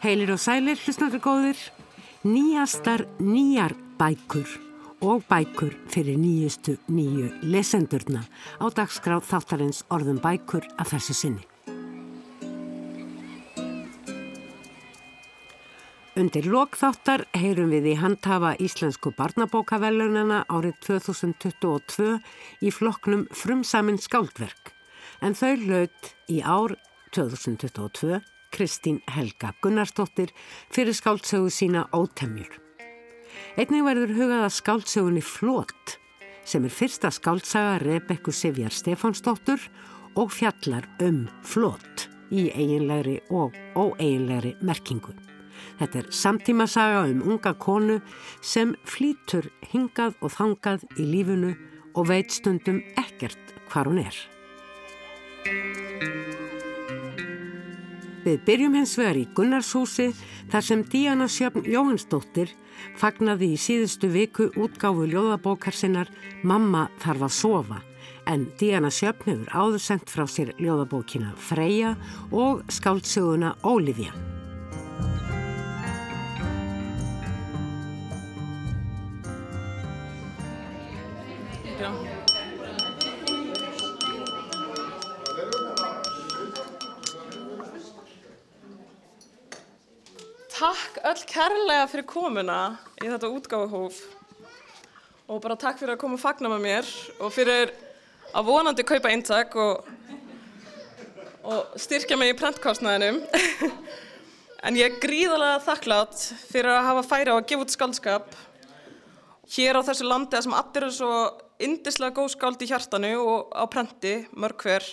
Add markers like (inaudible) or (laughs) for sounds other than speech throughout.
Heilir og sælir, hlustnáttur góðir, nýjastar nýjar bækur og bækur fyrir nýjustu nýju lesendurna á dagskráð þáttarins orðum bækur að þessu sinni. Undir lokþáttar heyrum við í handhafa Íslensku barnabókavellunana árið 2022 í flokknum Frumsamin skáldverk en þau laut í ár 2022 Kristín Helga Gunnarsdóttir fyrir skáldsögu sína Ótemjur. Einnig verður hugað að skáldsögunni Flót sem er fyrsta skáldsaga Rebekku Sivjar Stefánsdóttur og fjallar um flót í eiginlegri og óeiginlegri merkingu. Þetta er samtímasaga um unga konu sem flýtur hingað og þangað í lífunu og veit stundum ekkert hvar hún er. Við byrjum hins vegar í Gunnarshúsi þar sem Díana Sjöfn Jóhansdóttir fagnaði í síðustu viku útgáfu ljóðabókar sinnar Mamma þarf að sofa en Díana Sjöfn hefur áður sendt frá sér ljóðabókina Freyja og skáldsöguna Ólivja. Takk öll kærlega fyrir komuna í þetta útgáfuhóf og bara takk fyrir að koma og fagna með mér og fyrir að vonandi kaupa eintak og, og styrkja mig í prentkostnæðinum. (laughs) en ég er gríðarlega þakklátt fyrir að hafa færi á að gefa út skaldskap hér á þessu landi sem allir eru svo indislega góð skald í hjartanu og á prenti, mörg hver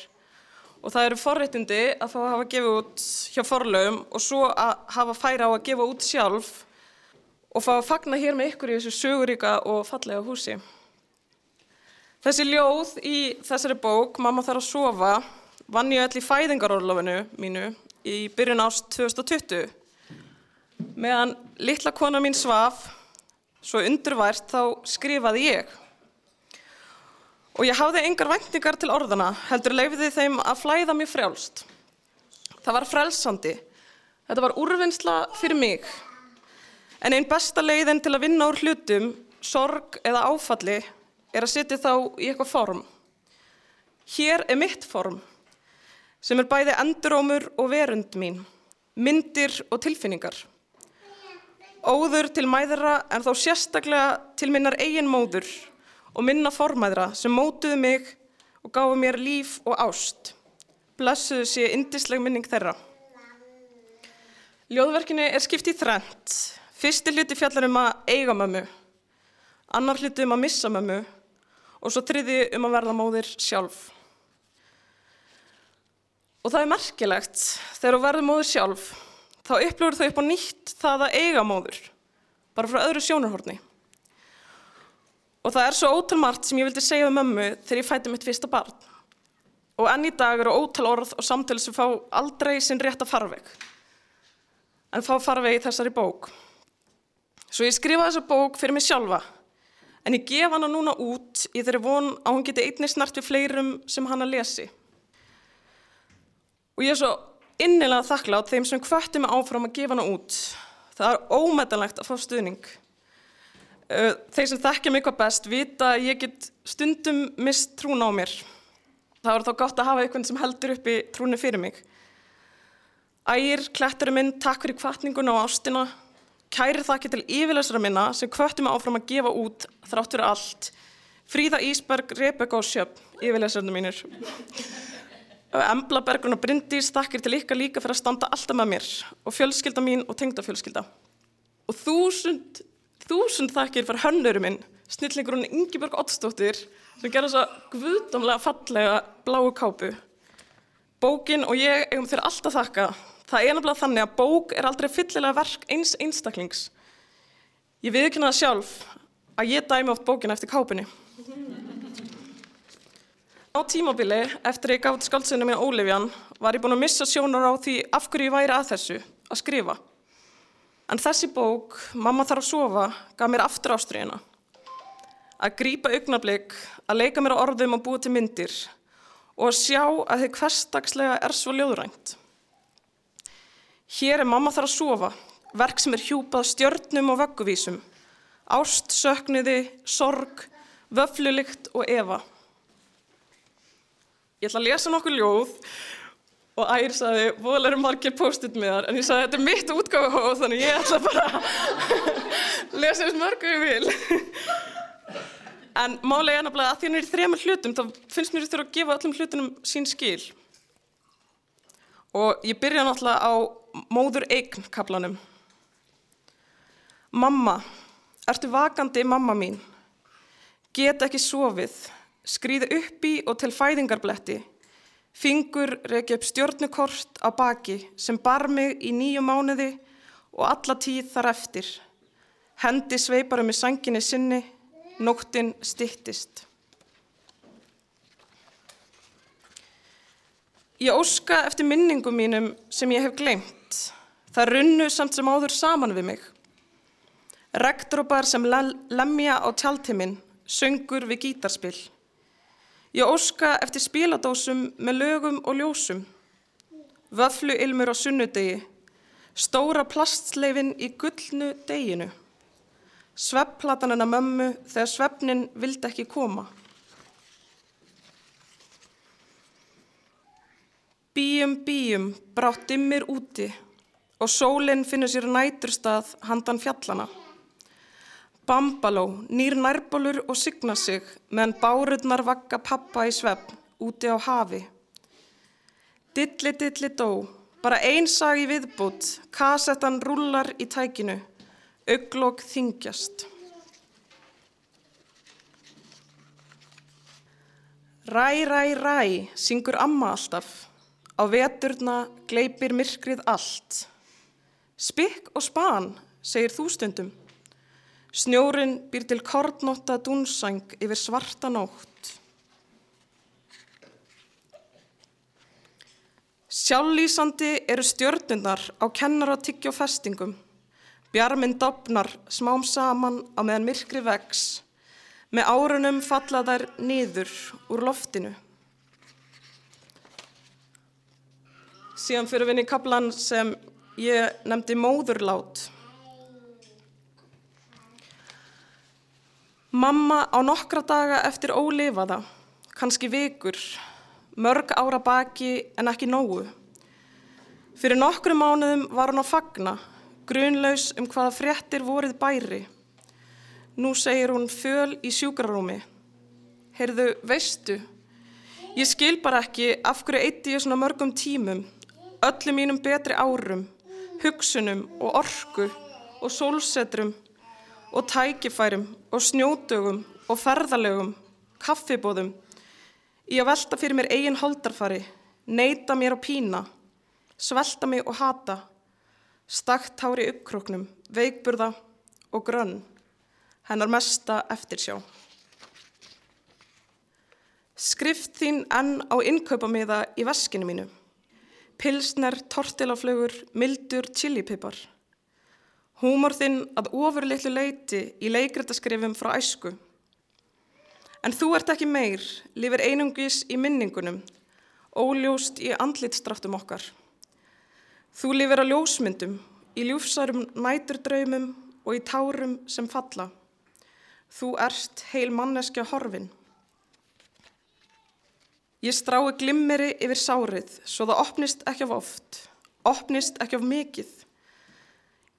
og það eru forréttindi að fá að hafa gefið út hjá forlaugum og svo að hafa færa á að gefa út sjálf og fá að fagna hér með ykkur í þessu söguríka og fallega húsi. Þessi ljóð í þessari bók, Mamma þarf að sofa, vann ég í fæðingarorlofinu mínu í byrjun ást 2020. Meðan litla kona mín svaf, svo undurvært þá skrifaði ég. Og ég hafði engar væntingar til orðana, heldur leifiði þeim að flæða mér frjálst. Það var frelsandi. Þetta var úrvinnsla fyrir mig. En einn besta leiðin til að vinna úr hlutum, sorg eða áfalli, er að setja þá í eitthvað form. Hér er mitt form, sem er bæði endurómur og verund mín, myndir og tilfinningar. Óður til mæðra en þó sérstaklega til minnar eigin móður, og minna formæðra sem mótuðu mig og gáðu mér líf og ást. Blessuðu sé indisleg minning þeirra. Ljóðverkinu er skipt í þrænt. Fyrsti hluti fjallar um að eiga mömmu, annar hluti um að missa mömmu og svo triði um að verða móðir sjálf. Og það er merkilegt, þegar þú verður móðir sjálf, þá upplifur þau upp á nýtt það að eiga móður, bara frá öðru sjónarhorni. Og það er svo ótal margt sem ég vildi segja um mömmu þegar ég fætti mitt fyrsta barn. Og enn í dag eru ótal orð og samtölu sem fá aldrei sinn rétt að farveg. En fá farveg í þessari bók. Svo ég skrifa þessa bók fyrir mig sjálfa. En ég gef hana núna út í þeirri von að hún geti einnig snart við fleirum sem hana lesi. Og ég er svo innilega þakklátt þeim sem hvötti mig áfram að gefa hana út. Það er ómetanlegt að fá stuðning. Þeir sem þekkja mig hvað best vita að ég get stundum mist trún á mér. Það voru þá gott að hafa einhvern sem heldur upp í trúni fyrir mig. Ægir, klætturum minn, takk fyrir kvartningun á ástina. Kæri þakki til yfirleysara minna sem kvötti mig áfram að gefa út þrátt fyrir allt. Fríða Ísberg, Rebeka og Sjöpp, yfirleysarinn mínir. Embla Bergrun og Bryndís, takkir til ykkar líka fyrir að standa alltaf með mér. Og fjölskylda mín og tengdafjölskylda. Og þúsund Þúsund þakkir fyrir hönnurum minn, snillingurinn Ingeborg Ottsdóttir sem gerði svo guðdómlega fallega bláu kápu. Bókin og ég eigum þér alltaf þakka. Það er nefnilega þannig að bók er aldrei fyllilega verk eins einstaklings. Ég viðkynna það sjálf að ég dæmi oft bókina eftir kápunni. Á tímabili, eftir ég gátt skáldsinu mín Ólifjan, var ég búin að missa sjónar á því af hverju ég væri að þessu, að skrifa. En þessi bók, Mamma þarf að sofa, gaf mér aftur ástriðina. Að grýpa augnablík, að leika mér á orðum og búa til myndir og að sjá að þið hverstagslega er svo ljóðrænt. Hér er mamma þar að sofa, verk sem er hjúpað stjörnum og vögguvísum, ást, söknuði, sorg, vöflulikt og efa. Ég ætla að lesa nokkuð ljóð og Ægir saði, voðal eru margir post-it miðar, en ég saði, þetta er mitt útgáðahóð, þannig ég ætla bara að (laughs) lesa þess mörgu ég vil. En málega er náttúrulega að því hann er í þrema hlutum, þá finnst mér þurfa að gefa öllum hlutunum sín skil. Og ég byrja náttúrulega á móður eign kaplanum. Mamma, ertu vakandi mamma mín? Get ekki sofið, skrýði uppi og til fæðingarbletti. Fingur reykja upp stjórnukort á baki sem bar mig í nýju mánuði og alla tíð þar eftir. Hendi sveipar um í sanginni sinni, nóttin stittist. Ég óska eftir minningum mínum sem ég hef glemt. Það runnu samt sem áður saman við mig. Regndrópar sem lemja á tjáltiminn, söngur við gítarspill. Ég óska eftir spiladósum með lögum og ljósum. Vöflu ilmur á sunnudegi. Stóra plastsleifin í gullnu deginu. Sveppplatan hennar mömmu þegar sveppnin vildi ekki koma. Bíum, bíum, brátt dimmir úti og sólinn finnur sér næturstað handan fjallana. Bambaló, nýr nærbólur og signa sig meðan bárurnar vakka pappa í svepp úti á hafi. Dilli, dilli dó, bara einsag í viðbútt, kassettan rullar í tækinu, auglokk þingjast. Ræ, ræ, ræ, syngur amma alltaf. Á veturna gleipir myrkrið allt. Spikk og span, segir þú stundum. Snjórin býr til kortnóta dúnsang yfir svarta nótt. Sjálflýsandi eru stjörnunar á kennaratyggja og festingum. Bjarminn dopnar smám saman á meðan myrkri vex. Með árunum falla þær niður úr loftinu. Síðan fyrir við inn í kaplan sem ég nefndi móðurlát. Mamma á nokkra daga eftir ólifaða, kannski vikur, mörg ára baki en ekki nógu. Fyrir nokkru mánuðum var hún á fagna, grunlaus um hvaða fréttir vorið bæri. Nú segir hún föl í sjúkrarúmi. Heyrðu, veistu, ég skil bara ekki af hverju eitti ég svona mörgum tímum öllum mínum betri árum, hugsunum og orku og sólsetrum og tækifærum og snjótugum og ferðalögum, kaffibóðum, í að velta fyrir mér eigin holdarfari, neyta mér á pína, svelta mig og hata, stakt hári uppkroknum, veikburða og grönn, hennar mesta eftirsjá. Skrift þín enn á innkaupamiða í veskinu mínu pilsner, tortilaflögur, mildur, chilipipar. Húmor þinn að ofurleitlu leiti í leikrættaskrifum frá æsku. En þú ert ekki meir, lifir einungis í minningunum, óljóst í andlitstraftum okkar. Þú lifir á ljósmyndum, í ljúfsarum næturdraumum og í tárum sem falla. Þú erst heil manneskja horfin. Ég strái glimmeri yfir sárið svo það opnist ekki af oft, opnist ekki af mikið.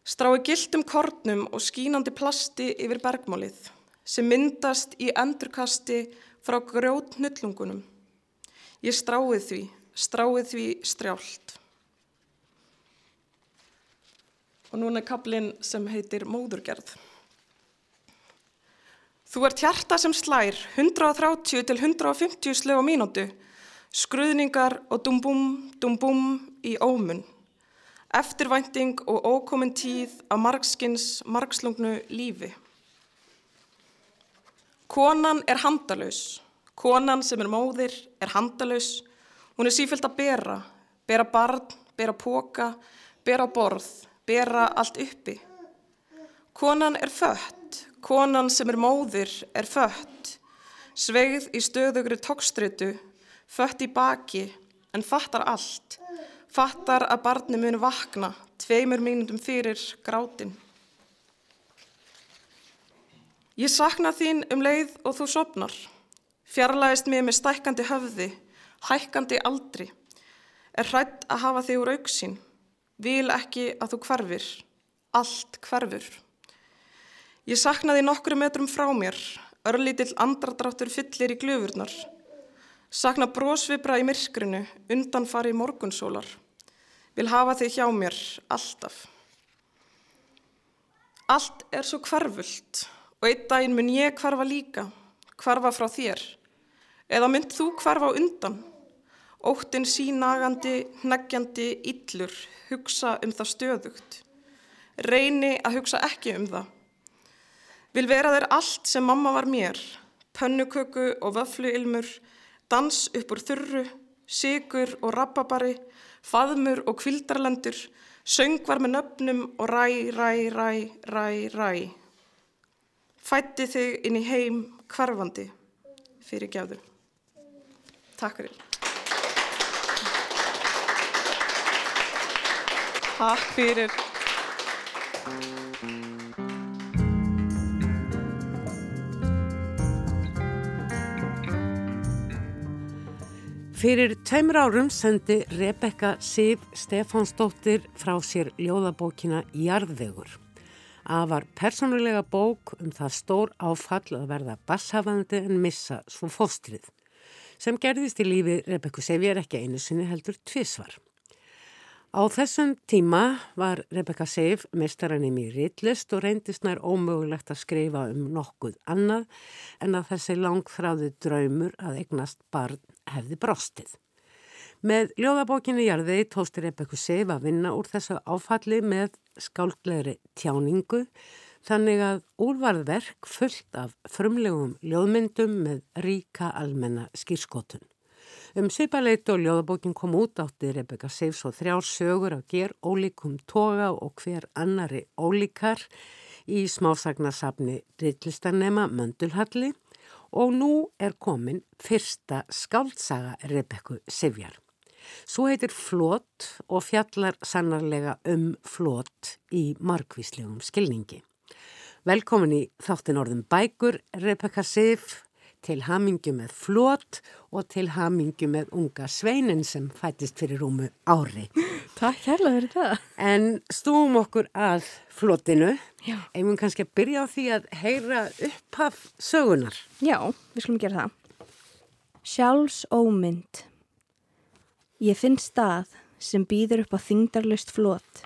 Strái gildum kornum og skínandi plasti yfir bergmálið sem myndast í endurkasti frá grjót nullungunum. Ég stráið því, stráið því strjált. Og núna er kaplinn sem heitir Móðurgerð. Þú ert hjarta sem slær 130 til 150 slög á mínútu, skruðningar og dumbum, dumbum í ómun. Eftirvænting og ókomin tíð á margskins margslungnu lífi. Konan er handalus. Konan sem er móðir er handalus. Hún er sífælt að bera, bera barn, bera póka, bera borð, bera allt uppi. Konan er fött. Konan sem er móðir er fött, sveigð í stöðugri tókstritu, fött í baki en fattar allt, fattar að barni muni vakna tveimur mínundum fyrir grátin. Ég sakna þín um leið og þú sopnar. Fjarlægist mér með stækandi höfði, hækkandi aldri. Er hrætt að hafa þig úr auksín. Vil ekki að þú hverfir. Allt hverfur. Ég sakna þig nokkru metrum frá mér. Örlítill andradráttur fyllir í glöfurnar. Sakna brósvibra í myrkrinu, undanfari morgunsólar. Vil hafa þig hjá mér, alltaf. Allt er svo hverfult og einn daginn mun ég hverfa líka, hverfa frá þér. Eða mynd þú hverfa undan? Óttinn sínagandi, hneggjandi, illur, hugsa um það stöðugt. Reyni að hugsa ekki um það. Vil vera þér allt sem mamma var mér, pönnuköku og vöfluilmur, dans upp úr þurru, sigur og rappabari, faðmur og kvildarlendur, söngvar með nöfnum og ræ, ræ, ræ, ræ, ræ. Fætti þig inn í heim hverfandi fyrir gefðu. Takk fyrir. Takk fyrir. Fyrir tveimur árum sendi Rebecca Sif Stefánsdóttir frá sér ljóðabókina Jarðvegur. Afar persónulega bók um það stór áfall að verða basshafandi en missa svo fóstrið. Sem gerðist í lífi Rebecca Sif er ekki einu sinni heldur tvísvar. Á þessum tíma var Rebecca Seif mestarannim í ritlist og reyndist nær ómögulegt að skrifa um nokkuð annað en að þessi langþráði draumur að eignast barn hefði brostið. Með ljóðabókinni Jarði tósti Rebecca Seif að vinna úr þessu áfalli með skáldlegri tjáningu þannig að úrvarðverk fullt af frumlegum ljóðmyndum með ríka almenna skýrskotun. Um svipaleit og ljóðabókin kom út átti Rebecca Seifs og þrjár sögur að ger ólíkum toga og hver annari ólíkar í smásagnasafni Rillistarnema Möndulhalli og nú er komin fyrsta skáltsaga Rebecca Seifjar. Svo heitir Flót og fjallar sannarlega um Flót í markvíslegum skilningi. Velkomin í þáttin orðum bækur Rebecca Seif til hamingu með flót og til hamingu með unga sveinin sem fættist fyrir rúmu ári. Takk hérlega fyrir það. En stúum okkur að flótinu. Já. Einum kannski að byrja á því að heyra upphaf sögunar. Já, við skulum gera það. Sjálfs ómynd. Ég finn stað sem býður upp á þingdarlust flót.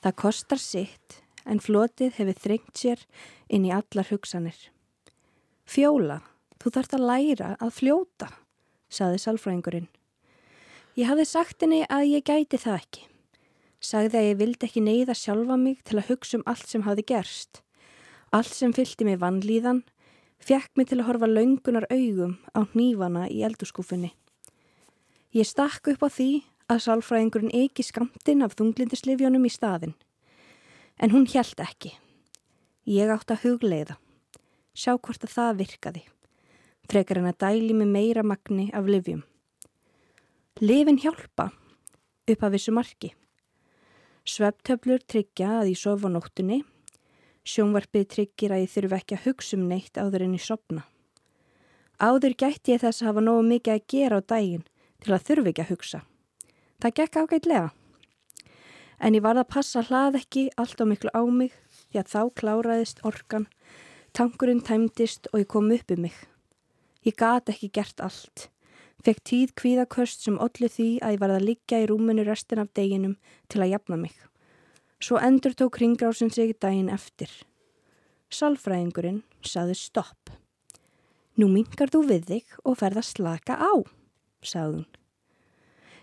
Það kostar sitt en flótið hefur þrengt sér inn í allar hugsanir. Fjóla Þú þarfst að læra að fljóta, saði salfræðingurinn. Ég hafði sagt henni að ég gæti það ekki. Sagði að ég vildi ekki neyða sjálfa mig til að hugsa um allt sem hafði gerst. Allt sem fylgti mig vannlíðan, fekk mig til að horfa laungunar augum á nývana í eldurskúfunni. Ég stakk upp á því að salfræðingurinn eiki skamtinn af þunglindislifjónum í staðin. En hún hjælt ekki. Ég átt að hugleiða. Sjá hvort að það virkaði frekar en að dæli með meira magni af livjum. Livin hjálpa upp af vissu marki. Sveptöflur tryggja að ég sofa nóttunni, sjónvarpið tryggir að ég þurfi ekki að hugsa um neitt áður en ég sopna. Áður gætti ég þess að hafa nógu mikið að gera á daginn til að þurfi ekki að hugsa. Það gekk ágætlega. En ég varð að passa hlað ekki allt á miklu á mig því að þá kláraðist orkan, tankurinn tæmdist og ég kom upp um mig. Ég gati ekki gert allt. Fekk tíð kvíðaköst sem olli því að ég var að liggja í rúmunu restin af deginum til að jafna mig. Svo endur tók kringrásin sig daginn eftir. Salfræðingurinn saði stopp. Nú mingar þú við þig og ferð að slaka á, sagði hún.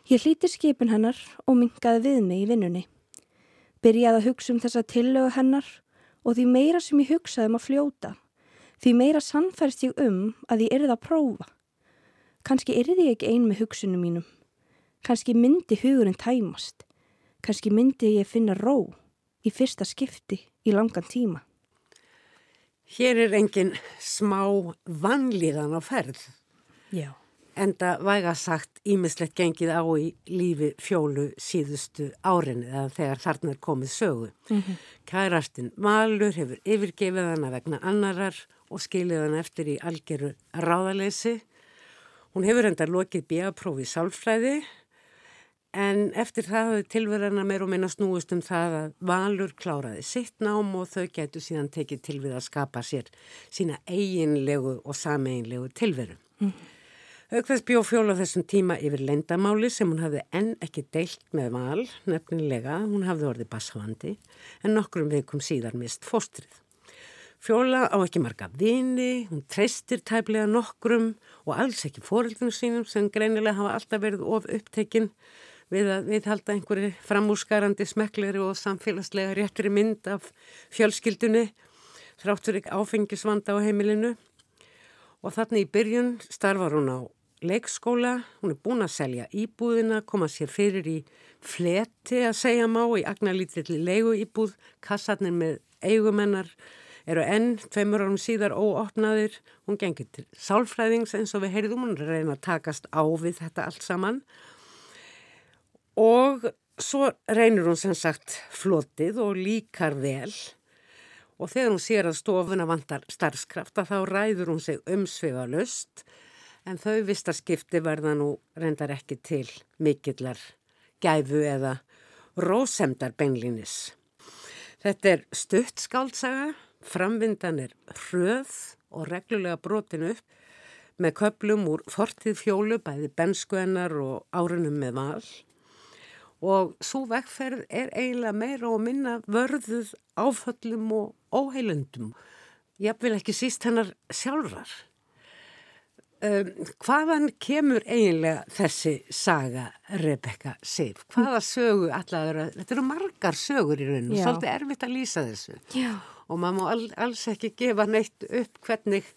Ég hlíti skipin hennar og mingaði við mig í vinnunni. Byrjaði að hugsa um þessa tillögu hennar og því meira sem ég hugsaði um að fljóta Því meira sannfærst ég um að ég erði að prófa. Kanski erði ég ekki ein með hugsunum mínum. Kanski myndi hugurinn tæmast. Kanski myndi ég finna ró í fyrsta skipti í langan tíma. Hér er engin smá vanlíðan á ferð. Já. Enda væga sagt ímislegt gengið á í lífi fjólu síðustu árinni eða þegar þarna er komið sögu. Mm -hmm. Kærastinn Malur hefur yfirgefið hana vegna annarar og skilið hana eftir í algjöru ráðaleysi. Hún hefur enda lokið bíaprófi sálfræði en eftir það hafði tilverðana meir og minna snúist um það að Valur kláraði sitt nám og þau getur síðan tekið til við að skapa sér sína eiginlegu og sameinlegu tilveru. Mm. Aukveðs bjó fjóla þessum tíma yfir lendamáli sem hún hafði enn ekki deilt með val, nefnilega, hún hafði orðið bassavandi, en nokkrum veikum síðar mist fóstrið. Fjóla á ekki marga vini, hún treystir tæplega nokkrum og alls ekki fóröldunum sínum sem greinilega hafa alltaf verið of upptekinn við að viðhalda einhverju framúsgarandi smekkleri og samfélagslega réttri mynd af fjölskyldunni þráttur ekki áfengisvanda á heimilinu og þannig í byrjun starfar hún á leikskóla, hún er búin að selja íbúðina, koma sér fyrir í fleti að segja má í agnalítilli leigu íbúð, kassarnir með eigumennar eru enn tveimur árum síðar óopnaðir, hún gengir til sálfræðings eins og við heyrðum, hún reyna að takast á við þetta allt saman. Og svo reynir hún sem sagt flotið og líkar vel. Og þegar hún sér að stofuna vantar starfskrafta þá ræður hún sig umsviða löst en þau vistarskipti verða nú reyndar ekki til mikillar gæfu eða rósemdar beinlinis. Þetta er stutt skáltsaga, framvindan er hröð og reglulega brotin upp með köplum úr fortið fjólu, bæði benskuennar og árunum með val og svo vegferð er eiginlega meira og minna vörðuð áföllum og óheilundum. Ég vil ekki síst hennar sjálfrar. Um, hvaðan kemur eiginlega þessi saga Rebecca Sif? Hvaða sögu allar, þetta eru margar sögur í rauninu, svolítið erfitt að lýsa þessu Já. og maður má all, alls ekki gefa neitt upp hvernig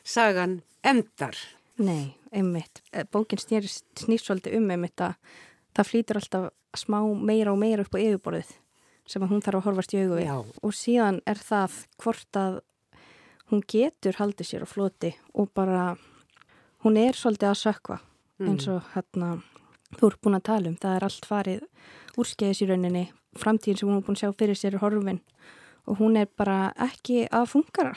sagan endar. Nei, einmitt. Eh, bókin snýst svolítið um einmitt að það flýtur alltaf smá meira og meira upp á yfirborðið sem að hún þarf að horfast í augu við Já. og síðan er það hvort að hún getur haldið sér á floti og bara hún er svolítið að sökva eins og hérna þú ert búin að tala um, það er allt farið úrskeiðis í rauninni, framtíðin sem hún er búin að sjá fyrir sér horfin og hún er bara ekki að fungara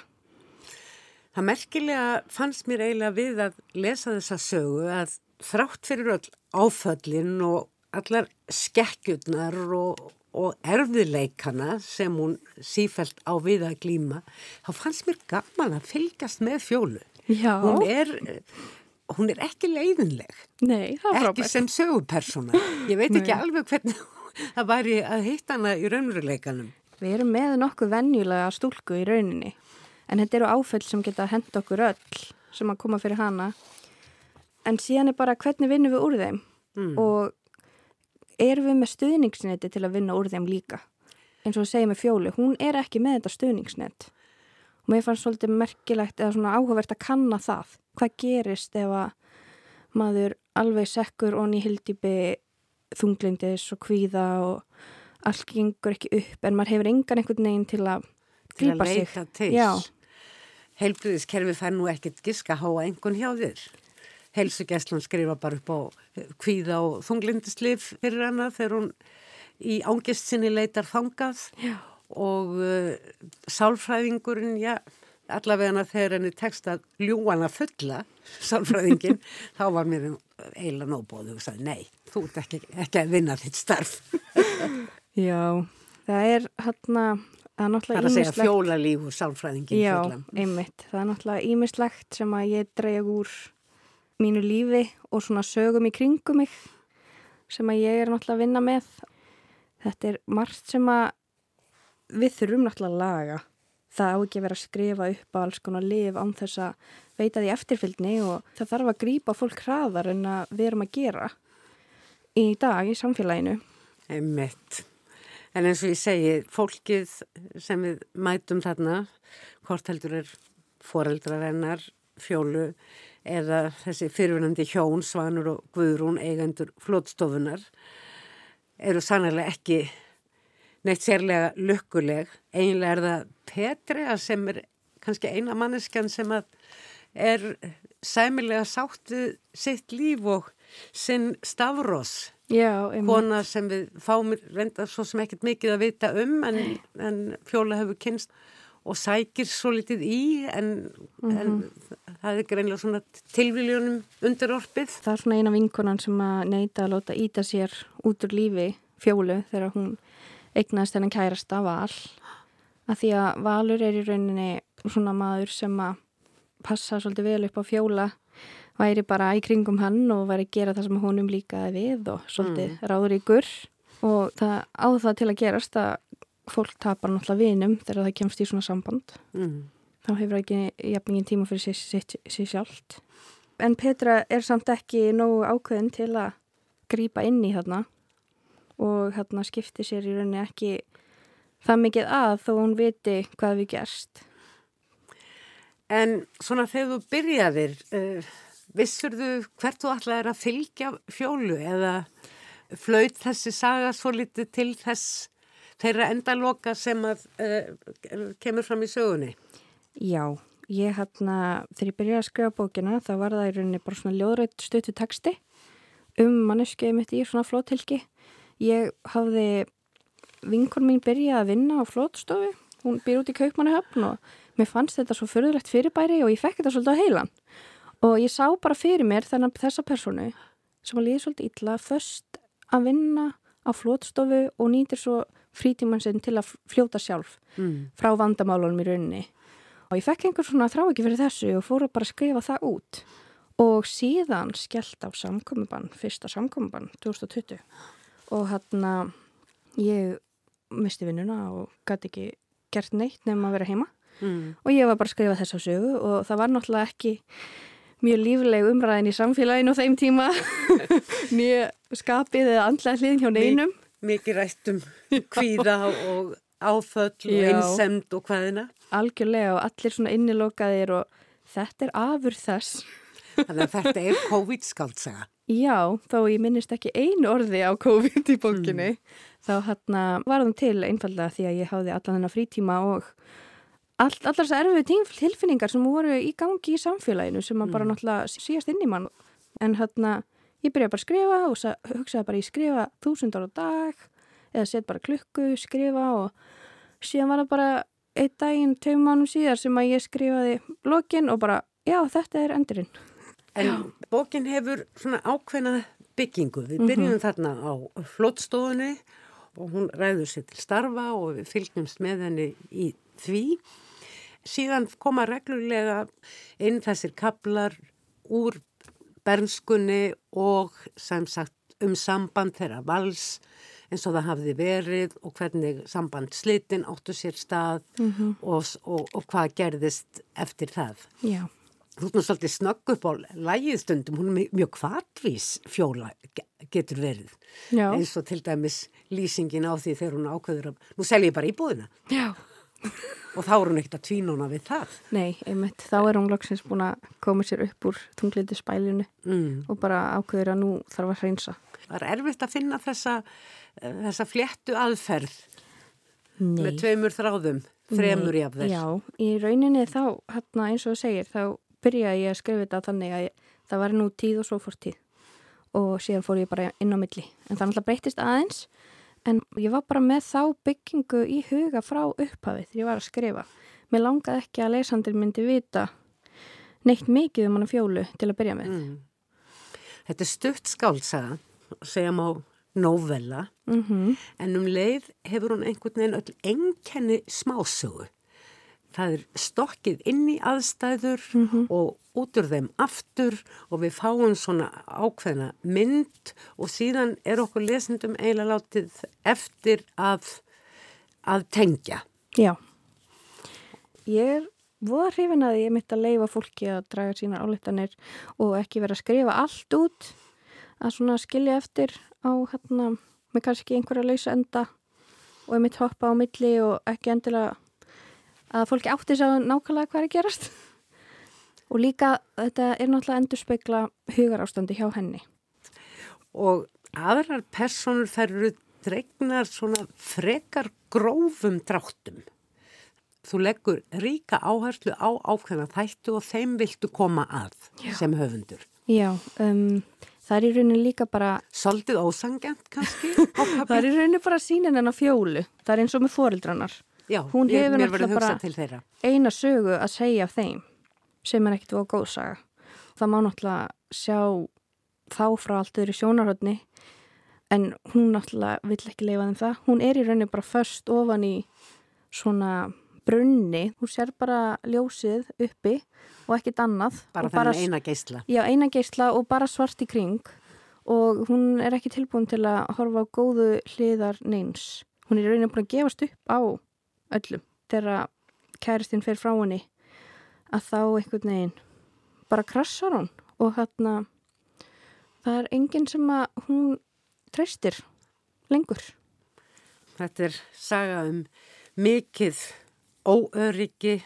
Það merkilega fannst mér eiginlega við að lesa þessa sögu að þrátt fyrir öll áföllin og allar skekkjurnar og, og erfiðleikana sem hún sífælt á við að glýma, þá fannst mér gaman að fylgast með fjólu. Já. Hún er, hún er ekki leiðinleg, Nei, það er ekki frábært. sem sögupersona. Ég veit ekki alveg hvernig (laughs) það væri að hitta hana í raunveruleikanum. Við erum með nokkuð venjulega stúlku í rauninni en þetta eru áföll sem geta hend okkur öll sem að koma fyrir hana. En síðan er bara hvernig vinnum við úr þeim? Mm. og erum við með stuðningsneti til að vinna úr þeim líka? Eins og við segjum með fjólu, hún er ekki með þetta stuðningsnet. Og mér fannst svolítið merkilegt eða svona áhugavert að kanna það hvað gerist ef að maður alveg sekkur onni hildýpi þunglindis og kvíða og allt gengur ekki upp en maður hefur engan einhvern veginn til að Til að grípa sig. leita til. Já, Heilbriðiskerfi fær nú ekkert giska að háa einhvern hjá þér. Heilsugesslun skrifa bara upp á kvíða og þunglindislif fyrir hana þegar hún í ángist sinni leitar þangað Já. og uh, sálfræðingurinn, já, allavega þegar henni tekst að ljúana fulla, sálfræðingin, (laughs) þá var mér eiginlega nóbóð og sagði, nei, þú ert ekki, ekki að vinna þitt starf. (laughs) já, það er það er Það er að segja fjólalíf og sálfræðingin Já, fulla. einmitt. Það er náttúrulega ímislegt sem að ég dreig úr mínu lífi og svona sögum í kringum mig sem að ég er náttúrulega að vinna með. Þetta er margt sem að við þurfum náttúrulega að laga. Það á ekki að vera að skrifa upp á alls konar lif án þess að veita því eftirfylgni og það þarf að grípa fólk hraðar en að við erum að gera í dag í samfélaginu. Einmitt. En eins og ég segi, fólkið sem við mætum þarna, hvort heldur er foreldrar hennar, fjólu eða þessi fyrirvunandi hjón, Svanur og Guðrún, eigendur flótstofunar, eru sannlega ekki neitt sérlega lukkuleg. Einlega er það Petri sem er kannski eina manneskjan sem að er sæmilega sátt við sitt líf og sinn Stavros. Já. Kona sem við fáum reynda svo sem ekkert mikið að vita um en, en fjóla hefur kynst og sækir svo litið í en, en það er greinlega svona tilvíljónum undir orpið. Það er svona eina vinkonan sem að neyta að láta íta sér út úr lífi fjólu þegar hún eignaðist þennan kærasta val. Að því að valur er í rauninni svona maður sem að passa svolítið vel upp á fjóla væri bara í kringum hann og væri að gera það sem honum líkaði við og svolítið mm. ráður ykkur og það á það til að gerast að fólk tapar náttúrulega vinum þegar það kemst í svona samband mm. þá hefur ekki jafningin tíma fyrir sér sjálft en Petra er samt ekki nógu ákveðin til að grýpa inn í þarna og hérna skipti sér í rauninni ekki það mikið að þó hún viti hvað við gerst En svona þegar þú byrjaðir uh, vissur þú hvert þú ætlaði að fylgja fjólu eða flöyt þessi saga svo litið til þess þeirra endaloka sem að uh, kemur fram í sögunni? Já, ég hérna, þegar ég byrjaði að skrifa bókina þá var það í rauninni bara svona ljóðrætt stötu texti um manneskið mitt í svona flótilki. Ég hafði, vinkon mín byrjaði að vinna á flótstofu, hún býr út í kaupmannahöfn og mér fannst þetta svo förðulegt fyrirbæri og ég fekk þetta svolítið á heilan. Og ég sá bara fyrir mér þennan þessa personu sem að líði svolítið illa först að vinna á flótstofu og nýtir svo frítíman sinn til að fljóta sjálf mm. frá vandamálunum í rauninni. Og ég fekk einhver svona þrá ekki fyrir þessu og fór að bara skrifa það út. Og síðan skellt á samkomiðbann, fyrsta samkomiðbann 2020 og hann að ég misti vinnuna og gæti ekki gert neitt nefn að vera heima. Mm. og ég var bara að skrifa þess á sögu og það var náttúrulega ekki mjög lífleg umræðin í samfélaginu á þeim tíma. (laughs) Mjög skapið eða andlega hliðin hjá neinum. Mikið rættum kvíða (laughs) og áföll og einsemd og hvaðina Algjörlega og allir svona innilokaðir og þetta er afur þess Þannig að þetta er COVID-skaldsaga Já, þó ég minnist ekki einu orði á COVID í bókinni mm. þá hérna var það til einfallega því að ég háði allan þennan frítíma og all, allar þess að erfið tilfinningar sem voru í gangi í samfélaginu sem maður mm. bara náttúrulega síast inn í mann en hérna ég byrjaði bara að skrifa og hugsaði bara ég skrifa þúsundar á dag eða set bara klukku, skrifa og síðan var það bara einn daginn, tveim mánum síðar sem að ég skrifaði lokin og bara já þetta er endurinn En bókin hefur svona ákveðna byggingu við byrjum mm -hmm. þarna á flottstofunni og hún ræður sér til starfa og við fylgjumst með henni í því síðan koma reglulega inn þessir kaplar úr bernskunni og sem sagt um samband þeirra vals eins og það hafði verið og hvernig samband slitin áttu sér stað mm -hmm. og, og, og hvað gerðist eftir það. Já. Þú erum svolítið snögg upp á lægiðstundum, hún er mjög kvartvís fjóla getur verið. Já. Eins og til dæmis lýsingin á því þegar hún ákveður að, nú selja ég bara íbúðina. Já og þá er hún ekkert að tvínuna við það Nei, einmitt, þá er hún loksins búin að koma sér upp úr tungliti spælinu mm. og bara ákveður að nú þarf að hreinsa Það er erfitt að finna þessa, þessa fléttu aðferð Nei. með tveimur þráðum þremur í af þess Já, í rauninni þá, hérna eins og það segir þá byrjaði ég að skrifa þetta þannig að ég, það var nú tíð og svo fór tíð og síðan fór ég bara inn á milli en það náttúrulega breytist aðeins en ég var bara með þá byggingu í huga frá upphafið þegar ég var að skrifa. Mér langaði ekki að lesandir myndi vita neitt mikið um hann fjólu til að byrja með. Mm. Þetta er stutt skálsaga, segjum á novella, mm -hmm. en um leið hefur hún einhvern veginn öll enkenni smásögu það er stokkið inn í aðstæður mm -hmm. og út úr þeim aftur og við fáum svona ákveðna mynd og síðan er okkur lesendum eiginlega látið eftir að, að tengja. Já, ég er voða hrifin að ég mitt að leifa fólki að draga sína álittanir og ekki vera að skrifa allt út að svona skilja eftir á hérna með kannski einhverja lausa enda og ég mitt hoppa á milli og ekki endilega að fólki átti að nákvæmlega hvað er að gerast og líka þetta er náttúrulega endur speikla hugar ástandi hjá henni og aðrar personur þær eru dregnar svona frekar grófum dráttum þú leggur ríka áherslu á ákveðna þættu og þeim viltu koma að Já. sem höfundur. Já, um, það er í rauninu líka bara... Soldið ósangjant kannski? (laughs) það er í rauninu bara sínin en á fjólu. Það er eins og með fórildrannar. Já, Hún ég, hugsað til þeirra. Eina sögu að segja af þeim sem er ekkert góð saga. Það má náttúrulega sjá þá frá allt öðru sjónarhóttni en hún náttúrulega vill ekki leifa þeim það. Hún er í rauninu bara först ofan í svona brunni, hún sér bara ljósið uppi og ekkit annað. Bara þennan eina geysla. Já, eina geysla og bara svart í kring og hún er ekki tilbúin til að horfa á góðu hliðar neins. Hún er raunin búin að gefast upp á öllum þegar kæristinn fer frá henni að þá einhvern veginn bara krassar hún og hérna það er enginn sem að hún treystir lengur. Þetta er saga um mikið óöryggi,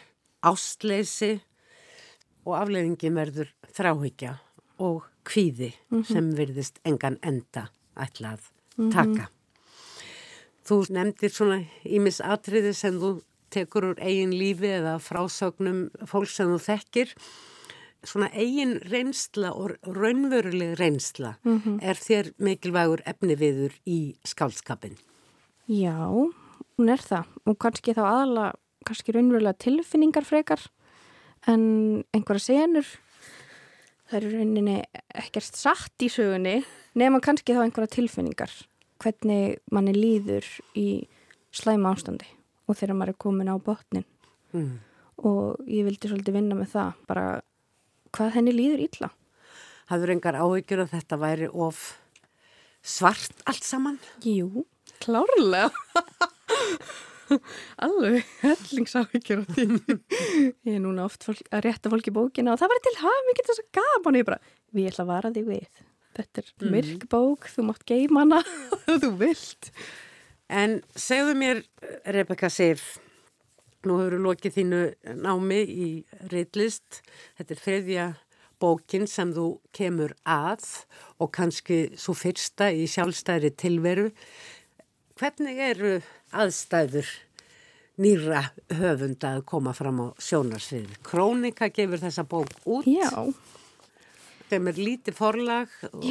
ástleysi og afleiðingin verður þráhyggja og kvíði mm -hmm. sem virðist engan enda ætlað mm -hmm. Þú nefndir svona ímis atriði sem þú tekur úr eigin lífi eða frásögnum fólk sem þú þekkir. Svona eigin reynsla og raunveruleg reynsla mm -hmm. er þér mikilvægur efni viður í skálskapin? Já, hún er það og kannski þá aðala kannski raunverulega tilfinningar frekar en einhverja senur það eru rauninni ekkert satt í sögunni nema kannski þá einhverja tilfinningar hvernig manni líður í slæma ástandi og þegar maður er komin á botnin. Mm. og ég vildi svolítið vinna með það bara hvað henni líður ítla Hafður engar áhyggjur að þetta væri of svart allt saman? Jú, klárlega. (laughs) Alveg hellingsáhyggjur á því. Ég er núna oft fólk, að rétta fólki bókina og það var til haf mikið þess að gaman. Ég bara, við ætla að vara þig við þetta er mm. myrk bók, þú mátt geima hana (laughs) þú vilt En segðu mér Rebecca Sif nú hefur þú lokið þínu námi í reitlist þetta er þriðja bókin sem þú kemur að og kannski svo fyrsta í sjálfstæðri tilveru hvernig eru aðstæður nýra höfunda að koma fram á sjónarsvið. Krónika gefur þessa bók út. Já. Þeim er lítið forlag og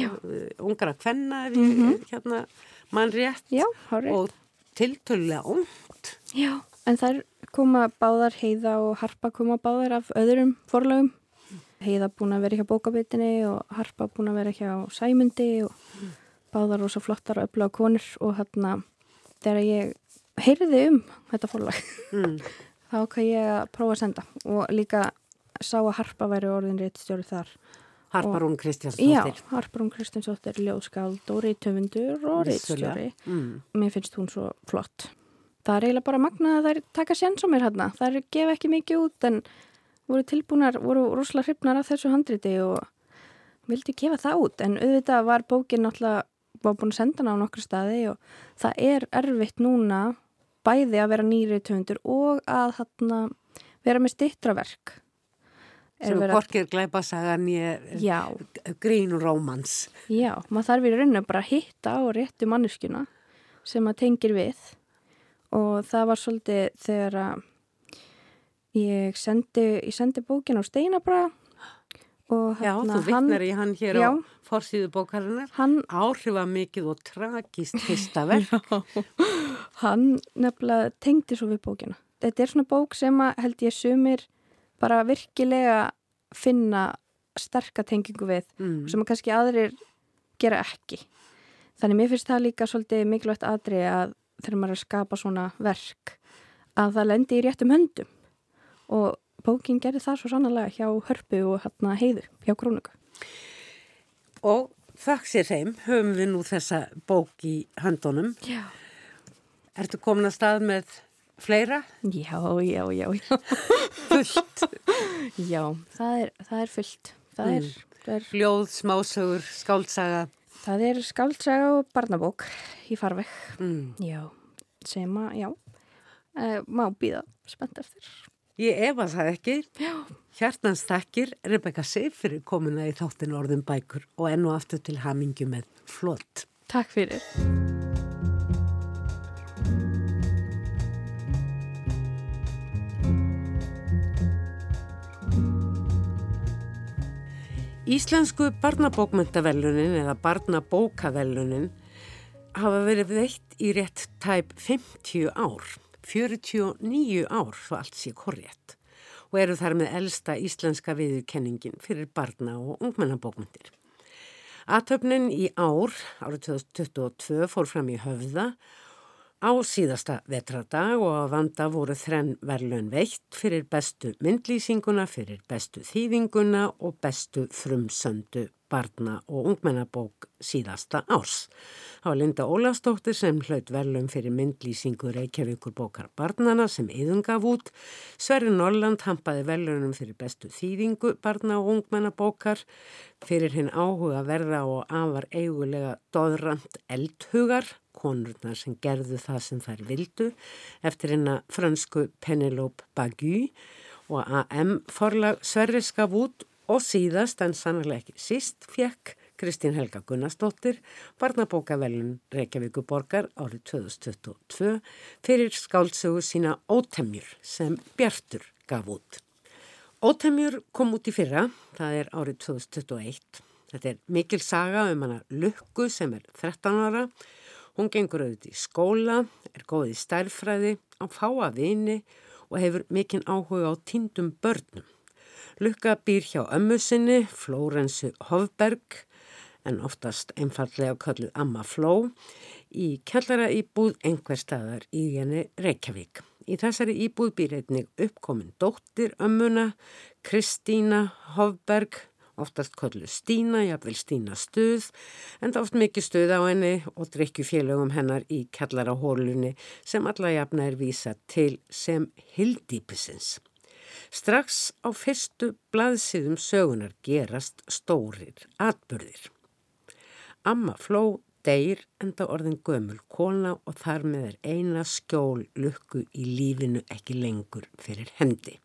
ungar að kvenna ef ég mm -hmm. hérna mann rétt. Já. Og tiltölulega ungt. Já, en þær koma báðar heiða og harpa koma báðar af öðrum forlagum. Heiða búin að vera ekki á bókabitinni og harpa búin að vera ekki á sæmundi og mm. báðar rosa flottar og öfla á konur og hérna þegar ég heyrði um þetta fórlag mm. (laughs) þá kann ég að prófa að senda og líka sá að Harpa væri orðin réttstjóri þar Harparún Kristjánsdóttir. Já, Harparún Kristjánsdóttir, ljóðskald og réttöfundur og réttstjóri mm. Mér finnst hún svo flott. Það er eiginlega bara magnað að það er taka séns á mér hérna. Það er gefa ekki mikið út en voru tilbúnar, voru rosalega hrifnar af þessu handriti og vildi gefa það út. En auðvitað var bókin náttúrulega var búin að senda hana á nokkru staði og það er erfitt núna bæði að vera nýri töndur og að þarna, vera með stittraverk sem er korkir gleipasagan grín og rómans. Já, maður þarf í rauninu bara að hitta og réttu manneskjuna sem maður tengir við. Og það var svolítið þegar að ég sendi, ég sendi bókin á Steinabra Já, þú vittnar í hann hér já, á forsýðu bókarinnar. Hann áhrifa mikið og tragist fyrsta (laughs) verk. Hann nefnilega tengdi svo við bókina. Þetta er svona bók sem að held ég sumir bara virkilega finna sterkatengingu við mm. sem kannski aðrir gera ekki þannig mér finnst það líka svolítið mikilvægt aðri að þegar maður er að skapa svona verk að það lendi í réttum höndum og bókin gerir það svo sannlega hjá hörpu og hérna heiðu hjá krónuga. Og þakk sér þeim höfum við nú þessa bók í handunum. Já. Ertu komin að stað með fleira? Já, já, já. já. fullt? (laughs) Já, það er, það er fullt. Það mm. er, það er... Ljóð, smásögur, skáltsaga? Það er skáltsaga og barnabók í farveg. Mm. Já, sem að, já, uh, má býða spennt eftir. Ég efa það ekki. Hjartans þakkir Rebecca Seif fyrir komuna í þáttin orðin bækur og ennu aftur til hamingu með flott. Takk fyrir. Íslensku barnabókmyndavellunin eða barnabókavellunin hafa verið veitt í rétt tæp 50 ár, 49 ár svo allt sé korrétt og eru þar með elsta íslenska viðurkenningin fyrir barna og ungmennabókmyndir. Atöfnin í ár, árið 2022, fór fram í höfða á síðasta vetradag og að vanda voru þrenn verðlun veitt fyrir bestu myndlýsinguna, fyrir bestu þýðinguna og bestu frumsöndu barna og ungmennabók síðasta árs. Það var Linda Ólastóttir sem hlaut verðlum fyrir myndlýsingu Reykjavíkur bókar barnana sem yðun gaf út. Sverri Norland hampaði verðlunum fyrir bestu þýðingu barna og ungmennabókar fyrir hinn áhuga verða og afar eigulega doðrand eldhugar konurnar sem gerðu það sem þær vildu eftir hérna fransku Penelope Bagu og AM forlag Sverri skaf út Og síðast, en sannlega ekki síst, fekk Kristín Helga Gunnarsdóttir barnabókavelun Reykjavíkuborgar árið 2022 fyrir skáldsögu sína Ótemjur sem Bjartur gaf út. Ótemjur kom út í fyrra, það er árið 2021. Þetta er mikil saga um hana Lukku sem er 13 ára. Hún gengur auðvitað í skóla, er góð í stærfræði, á fáa vini og hefur mikinn áhuga á týndum börnum. Lukka býr hjá ömmu sinni, Flórensu Hofberg, en oftast einfallega kallu Amma Fló, í kellara íbúð einhver staðar í henni Reykjavík. Í þessari íbúð býr einnig uppkomin dóttir ömmuna, Kristína Hofberg, oftast kallu Stína, jáfnvel Stína stuð, en oft mikið stuð á henni og drikju félögum hennar í kellara hólunni sem alla jafna er vísa til sem hildýpisins. Strax á fyrstu blaðsíðum sögunar gerast stórir atbyrðir. Amma fló deyr enda orðin gömul kona og þar með er eina skjól lukku í lífinu ekki lengur fyrir hendi.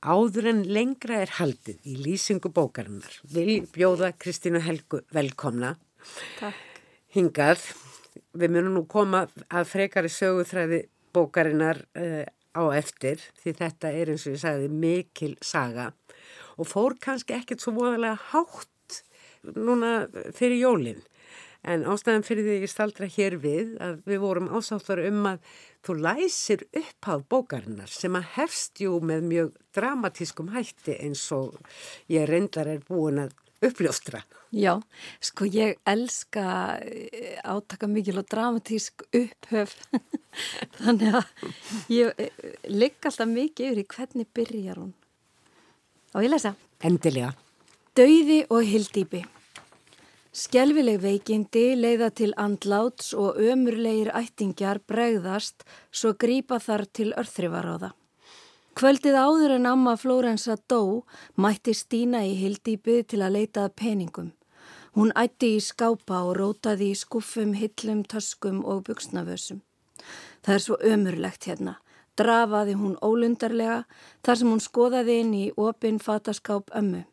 Áður en lengra er haldið í lýsingu bókarinnar. Vil bjóða Kristínu Helgu velkomna. Takk. Hingað. Við munum nú koma að frekari söguþræði bókarinnar uh, á eftir því þetta er eins og ég sagði mikil saga og fór kannski ekkert svo voðalega hátt núna fyrir jólinn en ástæðan fyrir því ég staldra hér við að við vorum ásáttar um að þú læsir uppháð bókarinnar sem að hefst jú með mjög dramatískum hætti eins og ég reyndar er búin að uppljóstra. Já, sko ég elska eh, átaka mikil og dramatísk upphöf (laughs) þannig að ég eh, ligg alltaf mikið yfir í hvernig byrjar hún. Og ég lesa. Endilega. Dauði og hildýpi. Skelvileg veikindi leiða til andláts og ömurlegir ættingjar bregðast svo grípa þar til örþrifaráða. Kvöldið áður en amma Flórensa dó mætti Stína í hildýpið til að leitað peningum. Hún ætti í skápa og rótaði í skuffum, hillum, töskum og buksnavösum. Það er svo ömurlegt hérna. Drafaði hún ólundarlega þar sem hún skoðaði inn í opinn fataskáp ömmu.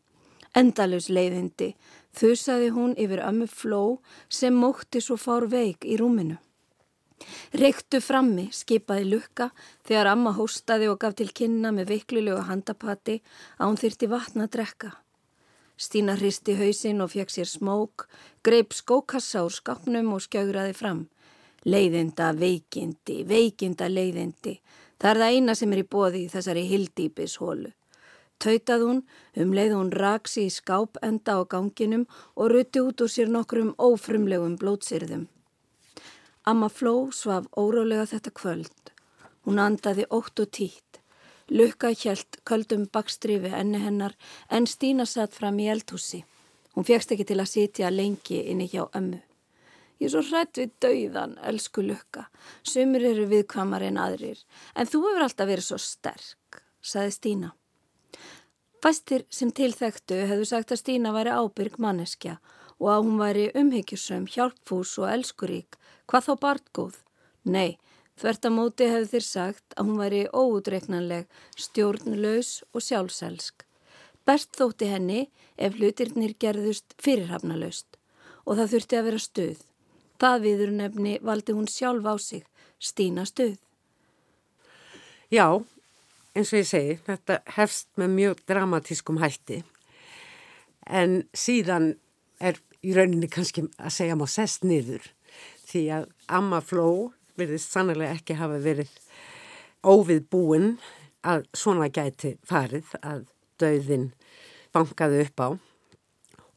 Endalus leiðindi þusaði hún yfir ömmu fló sem mótti svo fár veik í rúminu. Reyktu frammi, skipaði lukka þegar amma hóstaði og gaf til kynna með veiklulegu handapati að hún þyrti vatna að drekka. Stína hristi hausin og fekk sér smók, greip skókassa úr skapnum og skjögraði fram. Leiðinda veikindi, veikinda leiðindi, það er það eina sem er í bóði í þessari hildýpishólu. Tautað hún, um leið hún raksi í skáp enda á ganginum og rutti út úr sér nokkrum ófrumlegum blótsýrðum. Amma Fló svaf órálega þetta kvöld. Hún andaði ótt og títt. Lukka hjælt köldum bakstrifi enni hennar en Stína satt fram í eldhúsi. Hún fegst ekki til að sitja lengi inni hjá ömmu. Ég er svo hrætt við dauðan, elsku Lukka. Sumir eru viðkvamar en aðrir. En þú hefur alltaf verið svo sterk, saði Stína. Fæstir sem tilþektu hefðu sagt að Stína væri ábyrg manneskja og að hún væri umhyggjusum, hjálpfús og elskurík Hvað þá barngóð? Nei, þvert að móti hefði þér sagt að hún væri óutreiknanleg, stjórnlaus og sjálfselsk. Best þótti henni ef hlutirnir gerðust fyrirhafnalaust og það þurfti að vera stuð. Það viður nefni valdi hún sjálf á sig, stína stuð. Já, eins og ég segi, þetta hefst með mjög dramatískum hætti. en síðan er í rauninni kannski að segja má sest niður því að Amma Fló verðist sannlega ekki hafa verið óvið búin að svona gæti farið að döðin bankaði upp á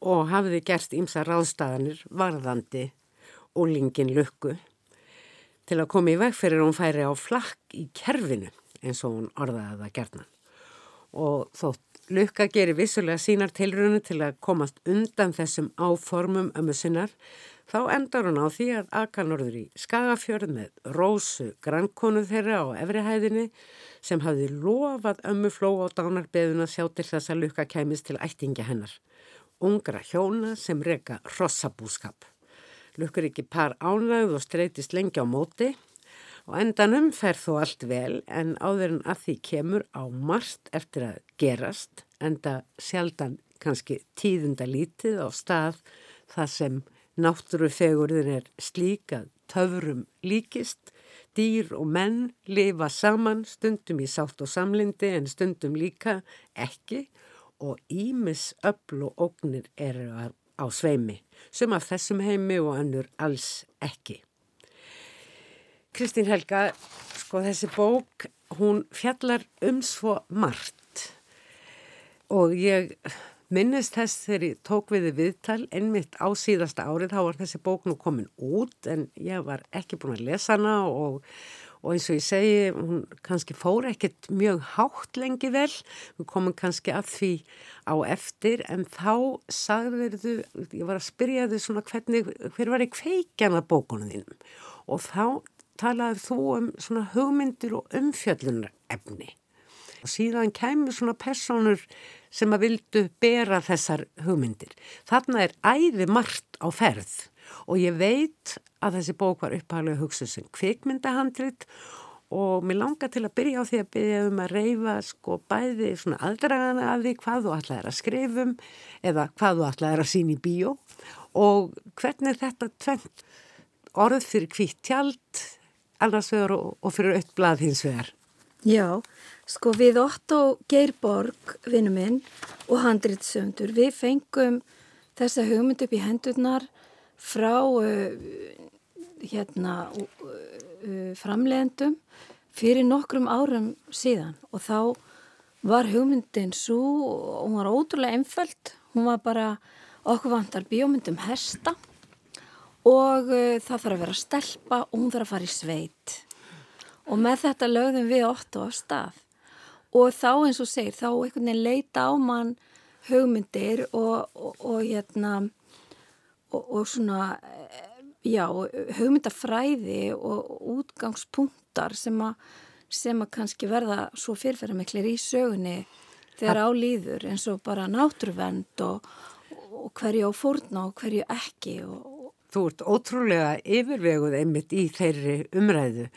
og hafiði gert ímsa ráðstæðanir varðandi úlingin lukku til að koma í veg fyrir hún færi á flakk í kerfinu eins og hún orðaði það gerðnan. Og þótt lukka gerir vissulega sínar tilrönu til að komast undan þessum áformum ömmu sinnar þá endar hún á því að Akannorður í Skagafjörð með Rósu grannkonu þeirra á efrihæðinni sem hafði lofað ömmu fló á dánarbeðun að sjá til þess að lukka kæmis til ættingi hennar. Ungra hjóna sem reyka rossabúskap. Lukkur ekki par ánægð og streytist lengi á móti og endanum fer þó allt vel en áður en að því kemur á marst eftir að gerast enda sjaldan kannski tíðunda lítið á stað þar sem náttúrufegurðin er slík að töfrum líkist, dýr og menn lifa saman stundum í sátt og samlindi en stundum líka ekki. Og ímis öll og ógnir eru á sveimi, sem af þessum heimi og annur alls ekki. Kristín Helga, sko þessi bók, hún fjallar um svo margt. Og ég minnist þess þegar ég tók við viðtal einmitt á síðasta árið, þá var þessi bók nú komin út en ég var ekki búin að lesa hana og og eins og ég segi, hún kannski fór ekkert mjög hátt lengi vel, við komum kannski að því á eftir, en þá sagður þú, ég var að spyrja þau svona hvernig, hver var í kveikjana bókunum þínum? Og þá talaði þú um svona hugmyndir og umfjöllunar efni og síðan kemur svona personur sem að vildu bera þessar hugmyndir. Þarna er æði margt á ferð og ég veit að þessi bók var upphæglega hugsuð sem kvikmyndahandrit og mér langar til að byrja á því að byrja um að reyfa sko bæði svona aldragana af því hvað þú ætlaði að skrifum eða hvað þú ætlaði að sína í bíó og hvernig þetta tvent orð fyrir kvítt tjald annars vegar og, og fyrir öll blað hins vegar. Já, sko við Otto Geirborg, vinnu minn og handritsöndur, við fengum þessa hugmynd upp í hendurnar frá uh, hérna uh, framlegendum fyrir nokkrum árum síðan. Og þá var hugmyndin svo og hún var ótrúlega einföld hún var bara okkur vantar bíómyndum hersta og uh, það þarf að vera stelpa og hún þarf að fara í sveit. Og með þetta lögðum við óttu á stað og þá eins og segir þá einhvern veginn leita á mann hugmyndir og, og, og hérna og, svona, já, hugmyndafræði og útgangspunktar sem að, sem að kannski verða svo fyrirferðarmiklir í sögunni þegar álýður eins og bara náttúruvend og, og hverju á fórna og hverju ekki og Þú ert ótrúlega yfirveguð einmitt í þeirri umræðu.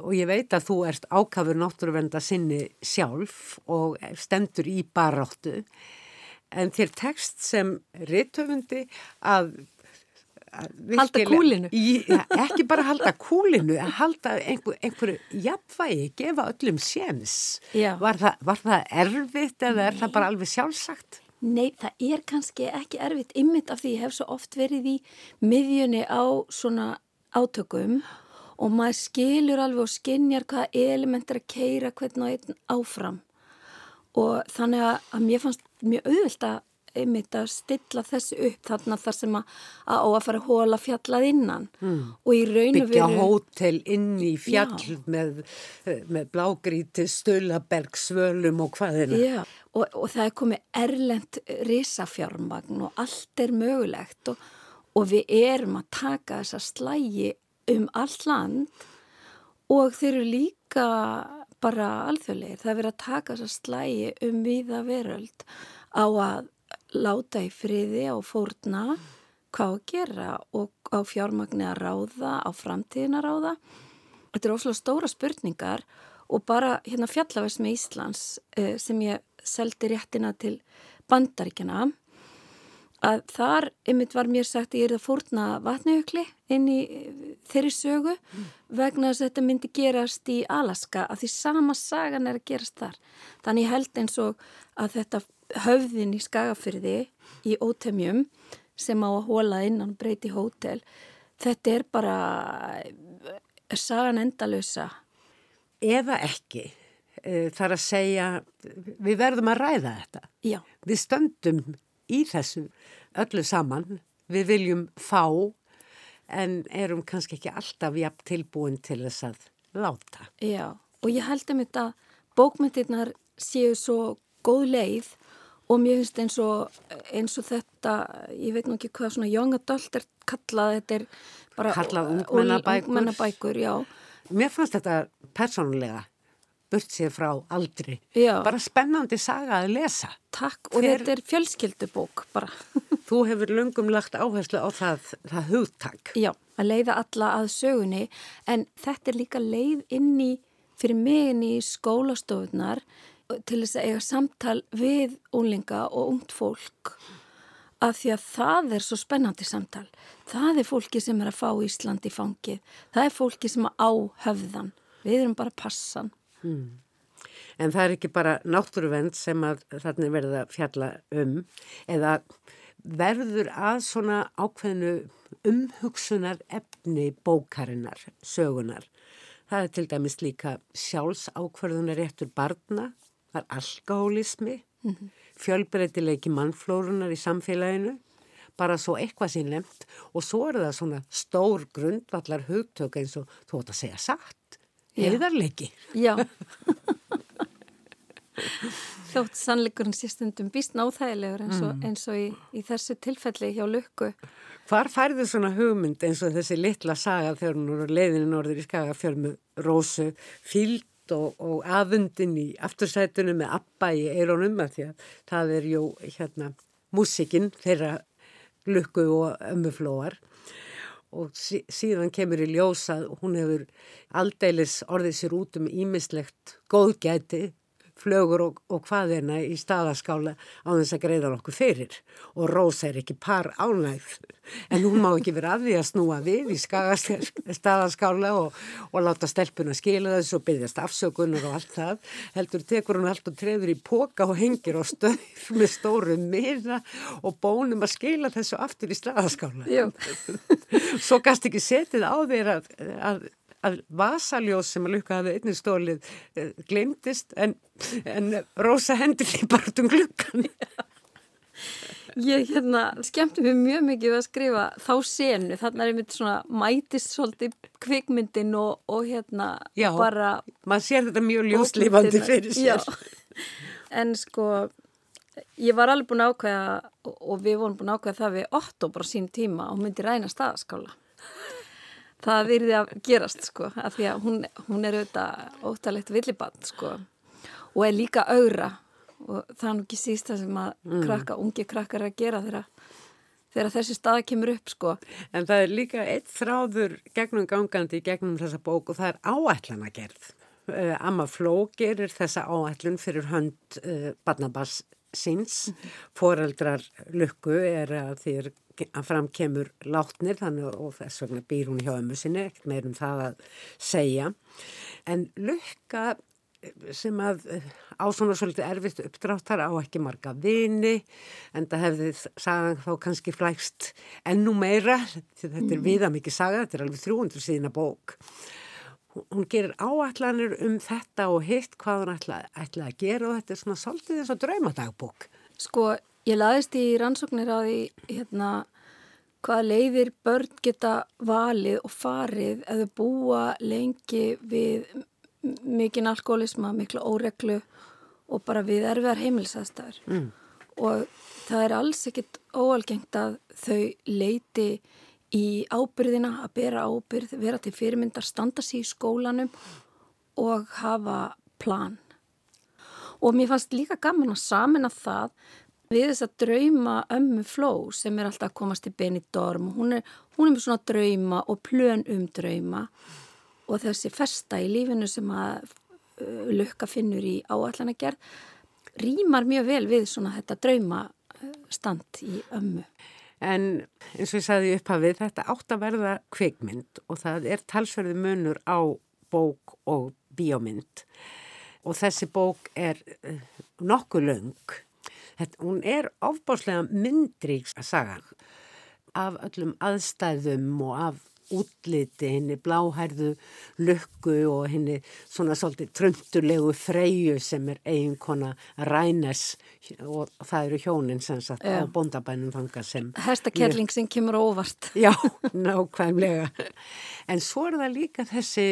Og ég veit að þú ert ákafur náttúruvenda sinni sjálf og stendur í baráttu. En þér tekst sem rittöfundi að halda kúlinu. Í, ekki bara halda kúlinu að halda einhver, einhverju jafnvægi, gefa öllum séns. Var það, var það erfitt eða er það bara alveg sjálfsagt? Nei, það er kannski ekki erfitt ymmit af því ég hef svo oft verið í miðjunni á svona átökum og maður skilur alveg og skinnjar hvaða element er að keira hvernig á einn áfram. Og þannig að mér fannst mjög auðvilt að einmitt að stilla þessu upp þarna þar sem að á að fara að hóla fjallað innan mm. og í raun og veru byggja hótel inn í fjall já. með, með blágríti, stölaberg, svölum og hvaðina Já, og, og það er komið erlend risafjármagn og allt er mögulegt og, og við erum að taka þessa slægi um all land og þeir eru líka bara alþjóðleir, það er verið að taka þessa slægi um viða veröld á að láta í friði á fórna hvað að gera og á fjármagni að ráða, á framtíðin að ráða. Þetta er ósláð stóra spurningar og bara hérna fjallaversmi Íslands eh, sem ég seldi réttina til bandaríkjana að þar ymmit var mér sagt að ég er að fórna vatnajökli inn í þeirri sögu vegna þess að þetta myndi gerast í Alaska að því sama sagan er að gerast þar. Þannig ég held eins og að þetta höfðin í skagafyrði í ótemjum sem á að hóla innan breyti hótel þetta er bara er sagan endalösa. Eða ekki, eh, þar að segja við verðum að ræða þetta. Já. Við stöndum í þessu öllu saman. Við viljum fá en erum kannski ekki alltaf jafn tilbúin til þess að láta. Já, og ég held um þetta bókmyndirnar séu svo góð leið og mér finnst eins og, eins og þetta, ég veit nú ekki hvað svona young adult er kallað, þetta er bara Kallað ungmennabækur. ungmennabækur, já. Mér fannst þetta persónulega burt sér frá aldri. Já. Bara spennandi saga að lesa. Takk, og Hver- þetta er fjölskyldubók bara. (laughs) Þú hefur lungum lagt áherslu á það, það hugtak. Já, að leiða alla að sögunni en þetta er líka leið inn í fyrir mig inn í skólastofunar til þess að eiga samtal við úlinga og ungt fólk af því að það er svo spennandi samtal. Það er fólki sem er að fá Ísland í fangið. Það er fólki sem á höfðan. Við erum bara passan. En það er ekki bara náttúruvend sem að þarna er verið að fjalla um eða verður að svona ákveðinu umhugsunar efni bókarinnar, sögunar. Það er til dæmis líka sjálfsákverðunar réttur barna, það er alkoholismi, mm -hmm. fjölbreytileiki mannflórunar í samfélaginu, bara svo eitthvað sín nefnt og svo er það svona stór grundvallar hugtök eins og þú átt að segja satt. Heiðarleiki. Já. Þótt sannleikurinn sé stundum býst náþægilegur eins og, eins og í, í þessu tilfelli hjá lukku. Hvar færðu svona hugmynd eins og þessi litla saga þegar hún voru leiðinu norður í Skagafjörn með Rósu fíld og, og afundin í aftursætunum með Abba í eironum að því að það er jú hérna músikinn þeirra lukku og ömmuflóar og sí, síðan kemur í ljós að hún hefur aldeilis orðið sér út um ímislegt góðgæti flögur og, og hvaðina í staðaskála á þess að greiða nokkuð fyrir. Og Rósa er ekki par ánægð. En hún má ekki vera að því að snúa við í staðaskála og, og láta stelpuna skila þessu og byggjast afsökunar og allt það. Heldur tekur hún allt og treður í póka og hengir á stöður með stóru miða og bónum að skila þessu aftur í staðaskála. Svo gast ekki setið á þeir að, að, að vasaljós sem að lukka hafði einnig stólið uh, glemdist en, en Rósa hendur því bara út um glukkan. (laughs) Ég hérna skemmti mér mjög mikið að skrifa þá senu, þarna er einmitt svona mætist svolítið kvikmyndin og, og hérna Já, bara maður sér þetta mjög ljóslifandi fyrir sér. Já, en sko ég var alveg búin að ákveða og, við vorum búin að ákveða það við Otto bara á sín tíma og myndi ræna staðaskála. Það virði að gerast sko, af því að hún, hún er auðvitað óttalegt villiband sko og er líka augra og það er nú ekki síst það sem að krakka, ungi krakkar að gera þeirra þegar þessi staða kemur upp sko. En það er líka eitt þráður gegnum gangandi gegnum þessa bók og það er áætlana gerð. Uh, Amma Fló gerir þessa áætlun fyrir hönd uh, barnabars síns. Foreldrar lukku er að þér fram kemur látnir þannig og þess vegna býr hún hjá ömmu sinni, ekkert meir um það að segja. En lukka sem að á svona svolítið erfitt uppdráttar á ekki marga vini en það hefði sagan þá kannski flækst ennú meira þetta er viða mikið saga, þetta er alveg 300 síðina bók. Hún- gerir áætlanir um þetta og hitt hvað hún ætla, ætla að gera og þetta er svona svolítið eins og draumadagbók. Sko, ég laðist í rannsóknir á því hérna hvaða leiðir börn geta valið og farið eða búa lengi við mikinn alkoholisma, mikla óreglu og bara við erfiðar heimilsastæður. Mm. Og það er alls ekkit óalgengt að þau leiti í ábyrðina, að bera ábyrð, vera til fyrirmyndar, standa sér í skólanum og hafa plan. Og mér fannst líka gaman að samina það við þess að drauma ömmu fló sem er alltaf að komast í Benidorm. Hún er, hún er með svona drauma og plön um drauma og þessi festa í lífinu sem að uh, lukka finnur í áallanagerð rýmar mjög vel við svona þetta drauma stand í ömmu. En eins og ég sagði upphafið, þetta átt að verða kveikmynd og það er talsverði munur á bók og bíómynd. Og þessi bók er uh, nokkuð löng. Þetta, hún er ofbáslega myndríks að saga af öllum aðstæðum og af útliti, henni bláhærðu lukku og henni svona svolítið tröndulegu freyju sem er eiginkona Rænes og það eru hjónin sem sagt ja. á bondabænum fanga sem... Hestakerling sem kemur óvart. Já, nákvæmlega. En svo er það líka þessi,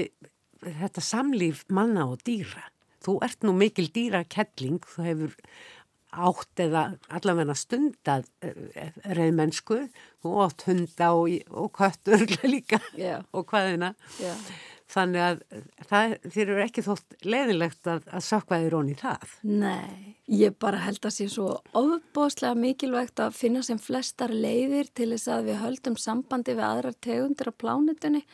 þetta samlíf manna og dýra. Þú ert nú mikil dýrakelling, þú hefur átt eða allavega stundað eh, reyðmennsku og átt hunda og, og köttur líka yeah. og hvaðina yeah. þannig að það, þér eru ekki þótt leðilegt að, að sökva þér ón í það Nei, ég bara held að sé svo ofbóslega mikilvægt að finna sem flestar leiðir til þess að við höldum sambandi við aðrar tegundir á plánutunni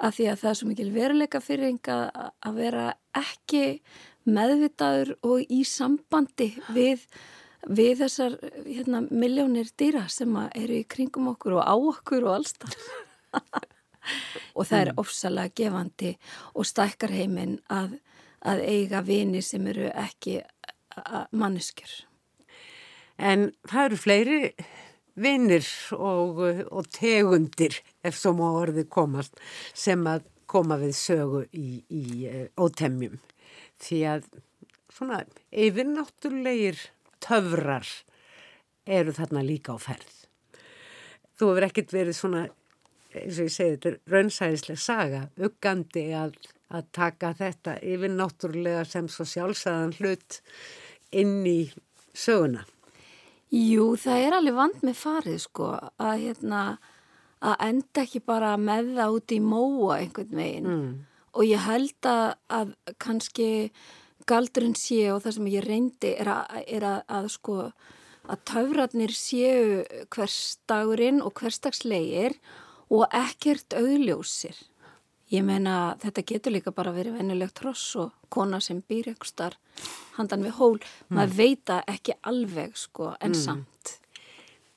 af því að það er svo mikil veruleika fyrir að vera ekki meðvitaður og í sambandi við, við þessar hérna, miljónir dýra sem eru í kringum okkur og á okkur og allstar. (laughs) og það er mm. ofsalega gefandi og stækkar heiminn að, að eiga vini sem eru ekki manneskjur. En það eru fleiri vinnir og, og tegundir, ef svo má orðið komast, sem að koma við sögu í, í eh, ótemjum því að svona yfirnáttúrlegir töfrar eru þarna líka á ferð. Þú hefur ekkert verið svona, eins og ég segi, þetta er raunsæðislega saga, uggandi að, að taka þetta yfirnáttúrlega sem svo sjálfsæðan hlut inn í söguna. Jú, það er alveg vand með farið sko, að hérna, að enda ekki bara með það út í móa einhvern veginn. Mm og ég held að, að kannski galdurinn sé og það sem ég reyndi er að, er að, að sko að taufratnir séu hverstagurinn og hverstagslegir og ekkert auðljósir. Ég meina þetta getur líka bara verið venilegt tross og kona sem býr starf handan við hól, mm. maður veita ekki alveg sko en mm. samt.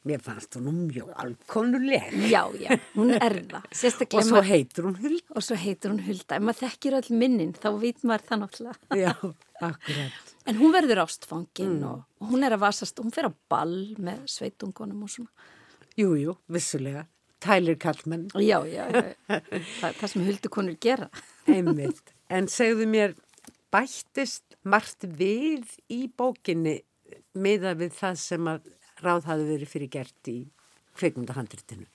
Mér fannst hún mjög alkonuleg. Já, já, hún er það. (laughs) og svo heitur hún Hulda. Og svo heitur hún Hulda. Ef maður þekkir all minnin, þá veit maður það náttúrulega. (laughs) Já, akkurat. En hún verður ástfangin mm. og, og hún er að vasast, hún fer á ball með sveitungunum og svona. Jú, jú, vissulega. Tælir kallmenn. Já, já, já. (laughs) það, það sem Huldukonur gera. Einmitt. En segðu mér, bættist margt við í bókinni miða við það sem að ráð hafi verið fyrir gert í kveikmyndahandritinu?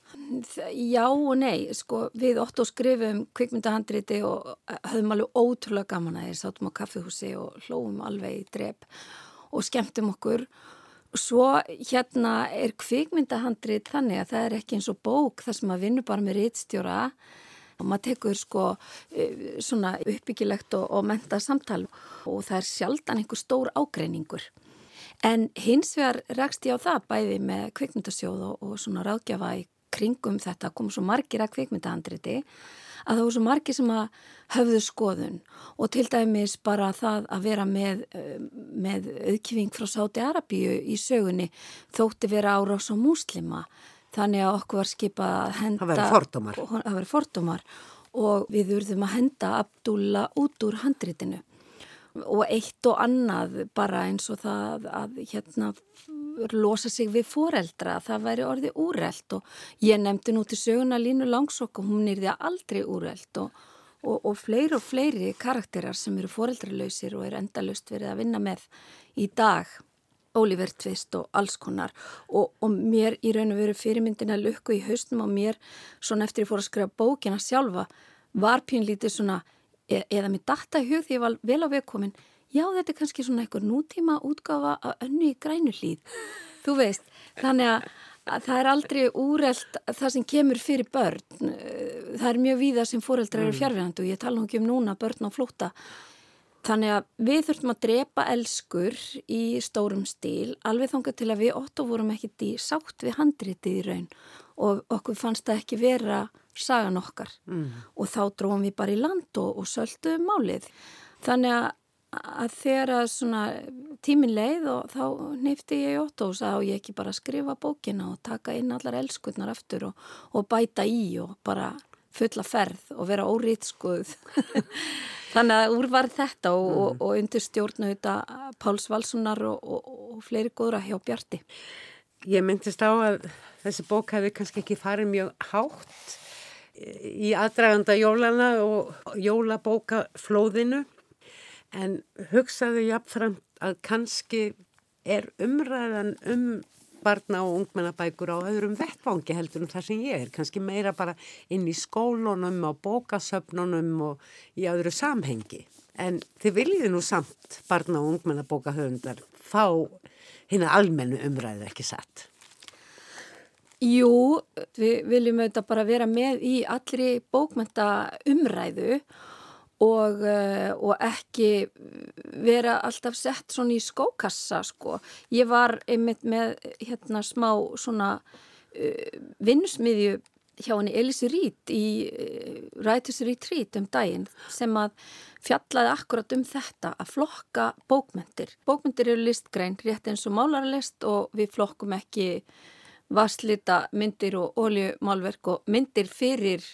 Já og nei, sko við óttu að skrifum kveikmyndahandriti og höfum alveg ótrúlega gaman að þér sátum á kaffihúsi og hlóum alveg í drep og skemmtum okkur Svo hérna er kvikmyndahandrit þannig að það er ekki eins og bók þar sem maður vinnur bara með réttstjóra og maður tekur sko e, svona uppbyggilegt og, og menta samtal og það er sjaldan einhver stór ágreiningur. En hins vegar rekst ég á það bæði með kvikmyndasjóð og, og svona ráðgjafa í kringum þetta. Kom svo margir að kvikmyndahandriti að það voru svo margir sem að höfðu skoðun. Og til dæmis bara það að vera með, eh, með auðkjöfing frá Sáti Arabíu í sögunni þótti vera árás á múslima. Þannig að okkur var skipað að henda það verið fordómar. fordómar. Og við urðum að henda Abdullah út úr handritinu og eitt og annað bara eins og það að hérna losa sig við foreldra, það væri orði úrelt. Og ég nefndi nú til söguna Línu Langsokk og hún er því aldrei úrelt og, og, og fleiri og fleiri karakterar sem eru foreldralausir og er endalust verið að vinna með í dag. Oliver Twist og alls konar. Og, og mér í raun og veru fyrirmyndina lukku í haustum og mér svona eftir ég fór að skrifa bókina sjálfa var pínlítið svona e eða mér datta í hug því ég var vel á vegkomin já þetta er kannski svona einhver nútíma útgafa af önnu í grænu hlýð þú veist, þannig að, að það er aldrei úrelt það sem kemur fyrir börn. Það er mjög víða sem fóreldrar eru mm. fjárfjörðandu og ég tala ekki um núna börn á flóta þannig að við þurftum að drepa elskur í stórum stíl alveg þángar til að við óttu vorum ekkit í sátt við handritið í raun. Og okkur fannst það ekki vera sagan okkar mm. og þá dróðum við bara í land og, og sölduðum málið. Þannig að að þegar að svona tímin leið og þá nýfti ég Otto og sagði ég ekki bara skrifa bókina og taka inn allar elskurnar aftur og, og bæta í og bara fulla ferð og vera órýtskuð. (laughs) Þannig að úr var þetta og, mm. og, og undir stjórnu þetta Páls Valssonar og fleiri góðra hjá Bjarti. Ég myndist á að þessi bók hefði kannski ekki farið mjög hátt í aðdraganda jólana og jólabókaflóðinu en hugsaðu jáfnframt að kannski er umræðan um barna og ungmennabækur á öðrum vettvangi heldur um það sem ég er, kannski meira bara inn í skólunum og bókasöfnunum og í öðru samhengi. En þið viljiði nú samt barna og ungmennabókahöfundar fá hérna almennu umræðu ekki satt. Jú, við viljum auðvitað bara vera með í allri bókmenta umræðu og, uh, og ekki vera alltaf sett svona í skókassa sko. Ég var einmitt með hérna smá svona uh, vinnusmiðju hjá henni Elise Rít í uh, Writers Retreat um daginn sem að fjallaði akkurat um þetta að flokka bókmentir. Bókmentir eru listgrein rétt eins og málarlist og við flokkum ekki vasslita myndir og oljumálverk og myndir fyrir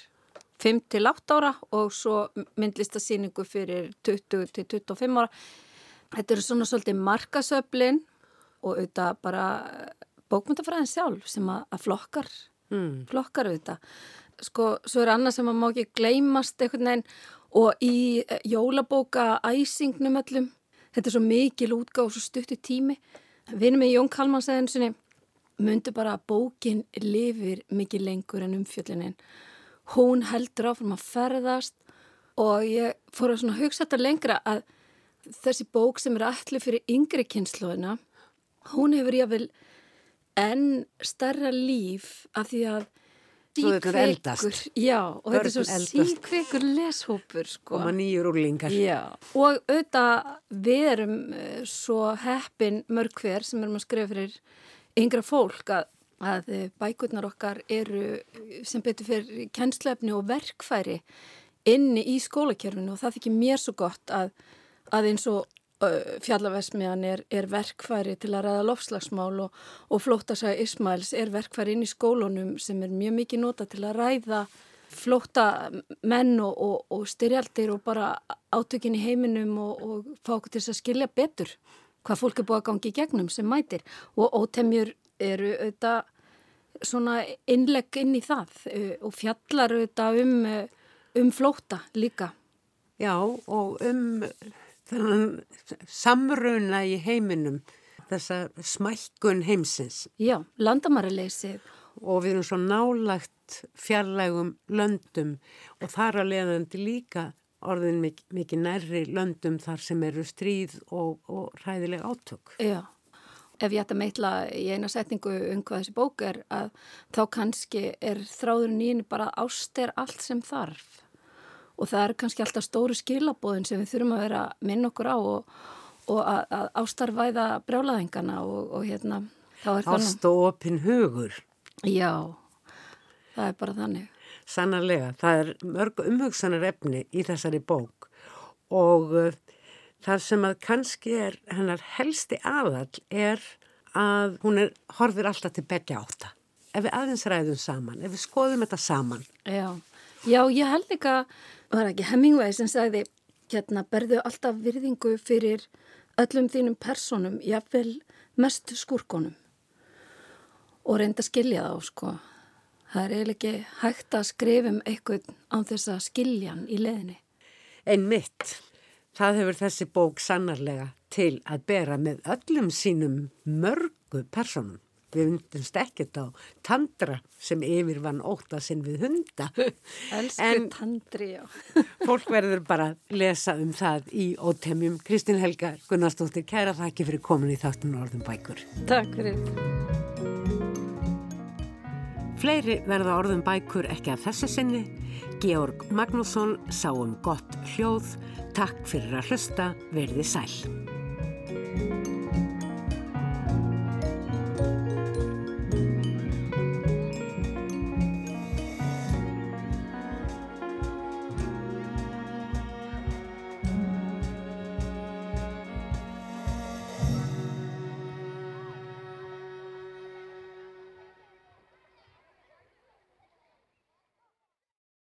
5-8 ára og svo myndlistasýningu fyrir 20-25 ára. Þetta eru svona svolítið markasöflin og auðvitað bara bókmyndafræðin sjálf sem að, flokkar, mm. flokkar auðvitað. Sko, svo er annað sem að má ekki gleymast einhvern veginn og í jólabóka æsingnum öllum, þetta er svo mikil útgáð og svo stuttu tími. Vinum með Jón Kalman segði myndu bara að bókin lifir mikið lengur en umfjöldinin. Hún heldur áfram að ferðast og ég fór að hugsa þetta lengra að þessi bók sem er allir fyrir yngri kynsluðina, hún hefur jáfnvel enn starra líf af því að síkveikur, já, og Börn þetta er svo síkveikur leshópur sko. og maður nýjur úrlingar og auðvitað við erum eh, svo heppin mörg hver sem erum að skrifa fyrir yngra fólk að, að bækurnar okkar eru sem betur fyrir kennslefni og verkfæri inni í skólakjörfinu og það þykir mér svo gott að, að eins og fjallaversmiðan er, er verkfæri til að ræða lofslagsmál og, og flótasæði Ismails er verkfæri inn í skólunum sem er mjög mikið nota til að ræða flóta menn og, og, og styrjaldir og bara átökin í heiminum og fá okkur til að skilja betur hvað fólk er búið að gangi í gegnum sem mætir og ótemjur eru auðvitað svona innlegg inn í það uh, og fjallar auðvitað um, uh, um flóta líka. Já og um þannig samruna í heiminum þessa smækkun heimsins. Já, landamæraleysið. Og við erum svo nálagt fjarlægum löndum og þar að leiðandi líka orðin mikið, mikið nærri löndum þar sem eru stríð og, og ræðileg átök. Já, ef ég ætta meitla í eina setningu um hvað þessi bók er að þá kannski er þráðurinn í henni bara ást er allt sem þarf og það er kannski alltaf stóru skilabóðin sem við þurfum að vera minn okkur á og, og að, að ástarvæða brjálaðingana og, og hérna þá er það Ást og opin hugur. Já, það er bara þannig. Sannarlega, það er mörg umhugsanar efni í þessari bók og uh, það sem að kannski er hennar helsti aðall er að hún er, horfir alltaf til begja átta. Ef við aðeins ræðum saman, ef við skoðum þetta saman. Já, Já ég held ekki að, var ekki Hemingway sem sagði, hérna, berðu alltaf virðingu fyrir öllum þínum personum, jáfnvel mest skurkonum og reynda skilja þá, sko. Það er eiginlega ekki hægt að skrifum eitthvað án þess að skilja hann í leðinni. En mitt, það hefur þessi bók sannarlega til að bera með öllum sínum mörgu personum. Við hundumst ekkert á tandra sem yfir vann óta sinn við hunda. (laughs) Elsku tandri, já. (laughs) fólk verður bara að lesa um það í ótemjum. Kristín Helga Gunnarsdóttir, kæra þakki fyrir komin í þáttun orðum bækur. Takk fyrir. Fleiri verða orðum bækur ekki að þessu sinni. Georg Magnússon sá um gott hljóð. Takk fyrir að hlusta, verði sæl.